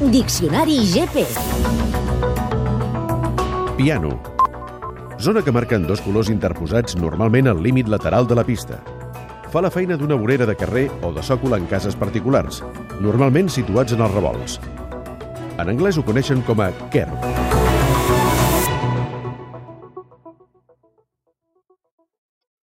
Diccionari GP. Piano. Zona que marquen dos colors interposats normalment al límit lateral de la pista. Fa la feina d'una vorera de carrer o de sòcol en cases particulars, normalment situats en els revolts. En anglès ho coneixen com a kerb.